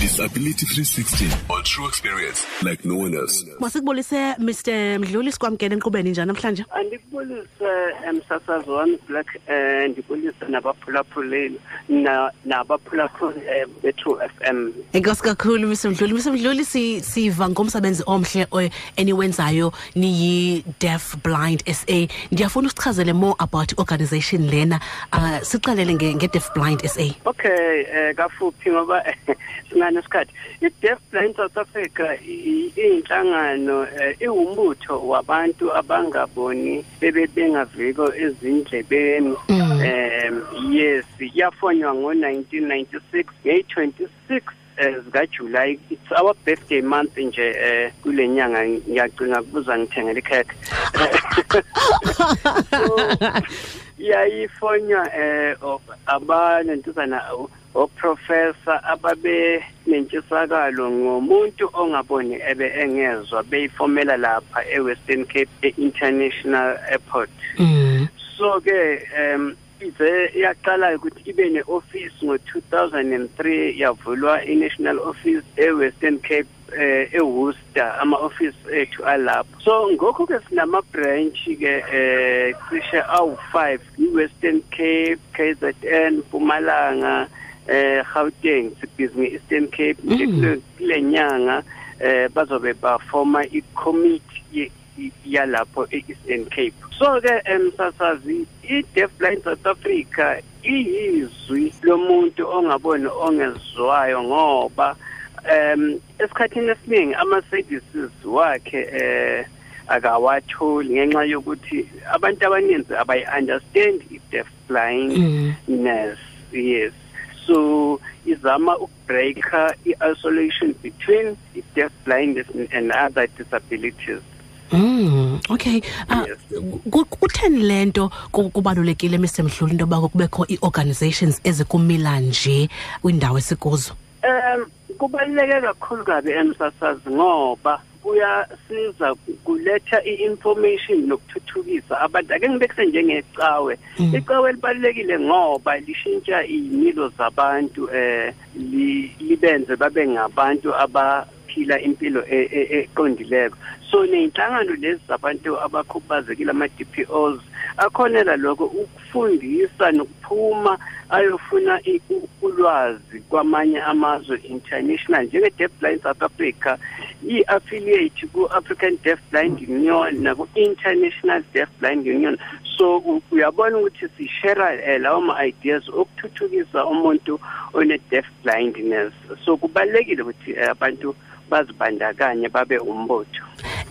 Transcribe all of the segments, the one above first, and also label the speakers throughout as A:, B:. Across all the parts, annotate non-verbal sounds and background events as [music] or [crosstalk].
A: Disability 360 on true experience like no one else.
B: Masikubulise Mr Mdluli sikwamkela enkqubeni njani namhlanje?
C: andikubulise emsasazo wami black eh ndibulise nabaphulaphuleli na nabaphulaphuli eh, be-true f m
B: Enkosi kakhulu Mr Mdluli. Mr Mdluli siva ngomsebenzi omhle eniwenzayo niyi Deaf Blind SA. Ndiyafuna usichazele more about organization lena. Uh siqalele nge nge Deaf Blind SA.
C: okay eh kafuphi ngoba [laughs] singanesikhathi i-deaf blind south africa i- iyinhlangano eh, iwumbutho wabantu abangaboni bebe bengaviko ezindlebeni um yes yafonywa ngo-1996 ngeyi-26 eh, zikajuly it's our birthday month nje eh kule nyanga. Ngiyacinga kubuza ngithengele ikhekhe. [laughs] Yayifonywa eh o- abanentuzana o- oprofessor ababe nentshisakalo ngomuntu ongaboni ebe engezwa beyifomela lapha eWestern Cape e-International Airport
B: Mm.
C: so ke um ize yaqala ukuthi ibe ne-office ngo-2003 yavulwa i-national office e-western cape eh eWorcester ama-office ethu alapho so ngokho ke sinama-branch-ke eh cishe awu-five i-western cape KZN Mpumalanga eh Gauteng sibhizi nge-Eastern Cape nje kule- kule nyanga eh bazobe bafoma i-committee ye- i- yalapho e-Eastern Cape. So ke emsasazi i-Deaf Blind South Africa iyizwi lomuntu ongaboni ongezwayo ngoba um esikhathini esiningi ama-services wakhe eh akawatholi ngenxa yokuthi abantu abaninzi abayi-understand i-deaf blindness. Yes. So izama ukubreaka i-isolation between i-deaf blindness and other disabilities
B: Mm, okay. Uh,
C: Yes.
B: ku- kutheni lento ku- kubalulekile Mr Mdluli into yoba kubekho ii-organizations ezikumila nje kwindawo esikuzo?
C: Um kubaluleke kakhulu kabi emsasazi ngoba kuyasiza kuletha i-information nokuthuthukisa abantu. Ake ngibekise njengecawe. Icawe libalulekile ngoba lishintsha iy'milo zabantu eh li- libenze babe ngabantu abaphila impilo e- e- eqondileko. So ney'nhlangano lezi zabantu abakhubazekile ama-DPOs akhonela lokho ukufundisa nokuphuma ayofuna i- u- ulwazi kwamanye amazwe international njenge-deaf blind south africa i-affiliate ku-african deaf blind union naku-international deaf blind union. So u- uyabona ukuthi sishera um lawo ma-ideas okuthuthukisa umuntu one-deaf blindness so kubalulekile ukuthi eh, abantu bazibandakanye babe umbutho.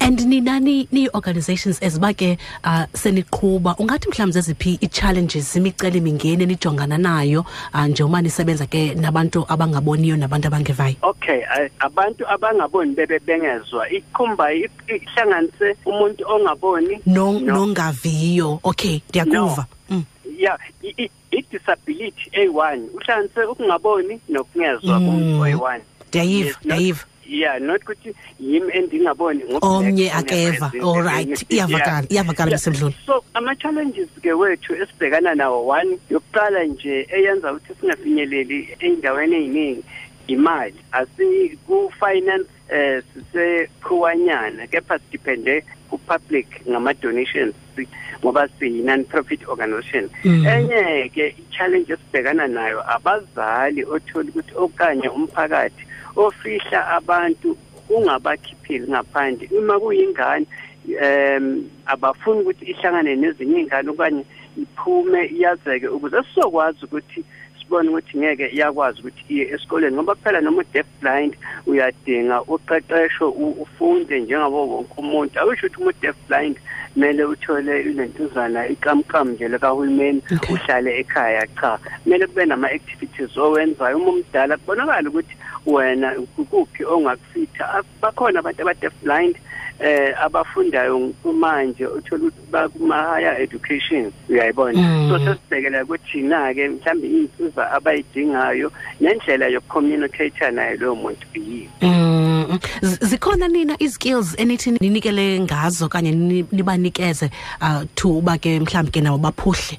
B: And ninani nii-organizations eziba ke uh, seniqhuba? Ungathi mhlawumbi zeziphi ii-challenges imiceli mingeni enijongana nayo uh, njengoba nisebenza ke nabantu abangaboniyo nabantu abangevayo?
C: Okay uh, abantu abangaboni bebebengezwa ikhumba ihlanganise umuntu ongaboni
B: No-
C: no-
B: nongaviyo. Okay ndiyakuva. No. mm.
C: ya yeah, i-disability eyi-one uhlanganise ukungaboni nokungezwa kumuntu oyi-one
B: ndiyayiva ndiyayiva
C: yeah not ukuthi yimi endingaboni ngo-
B: omnye
C: black,
B: akeva.
C: one
B: all right. iyavakala iyavakala
C: Yeah.
B: Mr Mdluli
C: so ama-challenges ke wethu esibhekana nawo one yokuqala nje eyenza ukuthi singafinyeleli ey'ndaweni ey'ningi imali. Asiku-finance eh sisekhuwanyana kepha sidepende ku-public ngama-donations si- ngoba siyi-non-profit organization enye ke i-challenge esibhekana nayo abazali othola ukuthi okanye umphakathi ofihla abantu ungabakhipheli ngaphandle. Uma kuyingane um abafuni ukuthi ihlangane nezinye iy'ngane okanye iphume iyazeke ukuze sizokwazi ukuthi sibone ukuthi ngeke iyakwazi ukuthi iye esikoleni ngoba phela noma u-deaf blind uyadinga uqeqesho u- ufunde njengabo wonke umuntu. Akusho ukuthi umu-deaf blind kumele uthole ilentuzana ikamkam nje likahulumeni
B: Okay.
C: uhlale ekhaya cha. Kumele kube nama-activities owenzayo. Uma umdala kubonakala ukuthi wena kuphi ongakufitha bakhona abantu aba-deaf blind eh abafundayo manje uthola ukuthi bakuma-higher education. Uyayibona?
B: Mm.
C: so sesibhekela ukuthi na-ke mhlawumbe iy'nsiza abayidingayo nendlela yokucommunicate naye loyo muntu yiyo
B: Mm, z- zikhona nina i-skills enithi ninikele ngazo kanye ni- nibanikeze uh to uba ke mhlawumbi ke nabo baphuhle?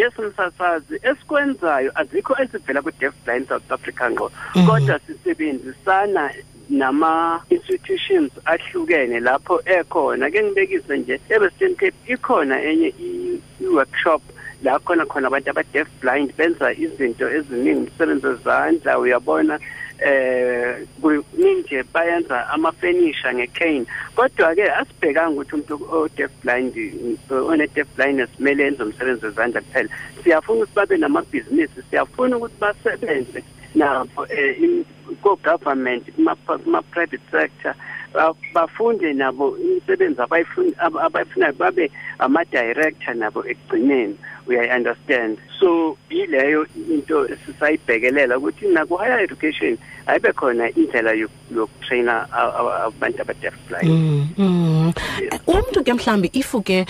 C: Eh yes msasazi esikwenzayo azikho esivela ku-deaf blind south africa ngqo kodwa sisebenzisana nama institutions ahlukene lapho ekhona. Ke ngibekise nje eWestern Cape ikhona enye i-workshop la khona khona abantu aba-deaf blind benza izinto eziningi umsebenzi wezandla uyabona. Eh kuninje bayenza amafurniture ngecane. Kodwa ke asibhekanga ukuthi umuntu o-deaf blind one-deaf blindness kumele enze umsebenzi wezandla kuphela. Siyafuna ukuthi babe namabhizinisi siyafuna ukuthi basebenze nabo um ko-government kuma-private sector bafunde nabo imisebenzi abayifunayo babe ama-director nabo ekugcineni. Uyayi-understand so yileyo into sisayibhekelela ukuthi naku-higher education ayibe khona indlela yokutraina abantu aba-deaf blind.
B: Umuntu ke mhlambi ifu ke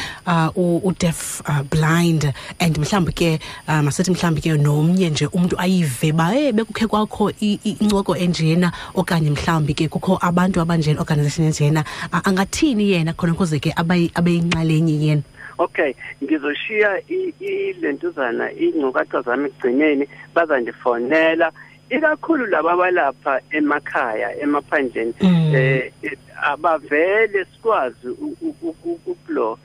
B: u-deaf blind and mhlambi ke masithi mhlambi ke nomnye nje umuntu ayive ba hey bekukhe kwakho incoko enjena okanye mhlambi ke kukho abantu abanjena organization enjena angathini yena khona ukuze ke abeyinxalenye yena?
C: Okay ngizoshiya ilentuzana ingcukaca zami ekugcineni bazandifonela. Ikakhulu laba abalapha emakhaya emaphandleni eh abavele sikwazi ukulo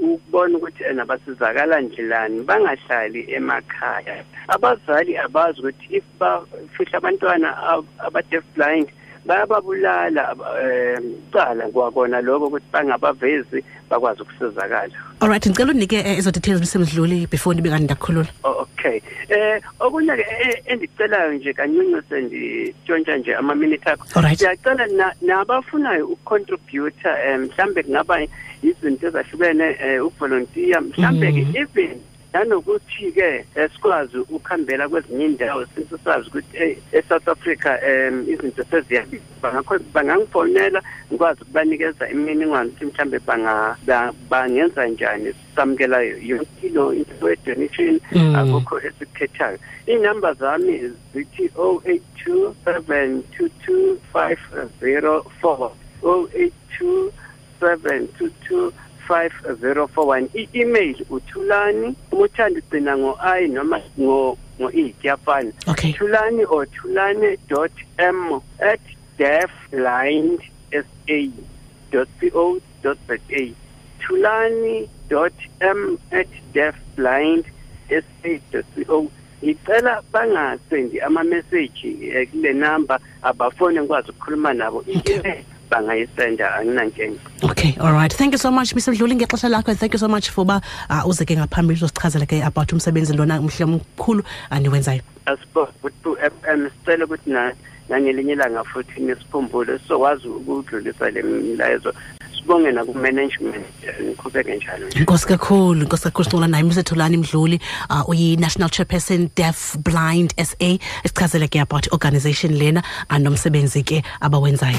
C: ukubona ukuthi ena basizakala njilani bangahlali emakhaya. Abazali abazi ukuthi if bafihla abantwana aba-deaf blind bayababulala cala kwakona lokho ukuthi bangabavezi bakwazi ukusizakala.
B: Alright ngicela unike ezo details msemdluli before ndibe kanti ndakukhulula
C: okay. Eh okunye ke endicelayo nje kanyuncu senditshontsha nje ama minute akho siyacela nabafunayo ukucontribute mhlambe kungaba izinto ezahlukene ukuvolunteer mhlambe ke even nanokuthi-ke sikwazi ukuhambela kwezinye indawo since sazi ukuthi e-south africa um izinto seziyabiza bangakho bangangifonela ngikwazi ukubanikeza imininingwane ukuthi mhlawumbe bangenza njani samukela yonke ilo into ye-donation akukho esikhethayo iy'namba zami zithi o eight two seven two two five zero four. O eight two seven two two 5041 i-email uthulani umuthanda ugcina ngo-i noma ngo ngo-e kuyafana.
B: Okay.
C: thulani or thulani.m at deafblind sa co za thulani.m at deafblind sa co ngicela bangasendi ama-message kule number abafone ngikwazi ukukhuluma nabo. I-email bangayisenda anginankinga.
B: Okay all right. Thank you so much mr dluli ngexesha lakho. Thank you so much for uba uh, uze ke ngaphambili uzosichazela ke about umsebenzi lona mhle mkhulu aniwenzayo
C: ku f m sicele ukuthi nangelinye ilanga futhi nisikhumbule sizokwazi ukudlulisa le milayezo. Sibonge naku-management niqhubeke njalo
B: inkosi kakhulu inkosi kakhulu sincola naye msetholani mdluli uh, uyi-national chairperson deaf blind sa esichazele ke about i-organization lena anomsebenzi ke abawenzayo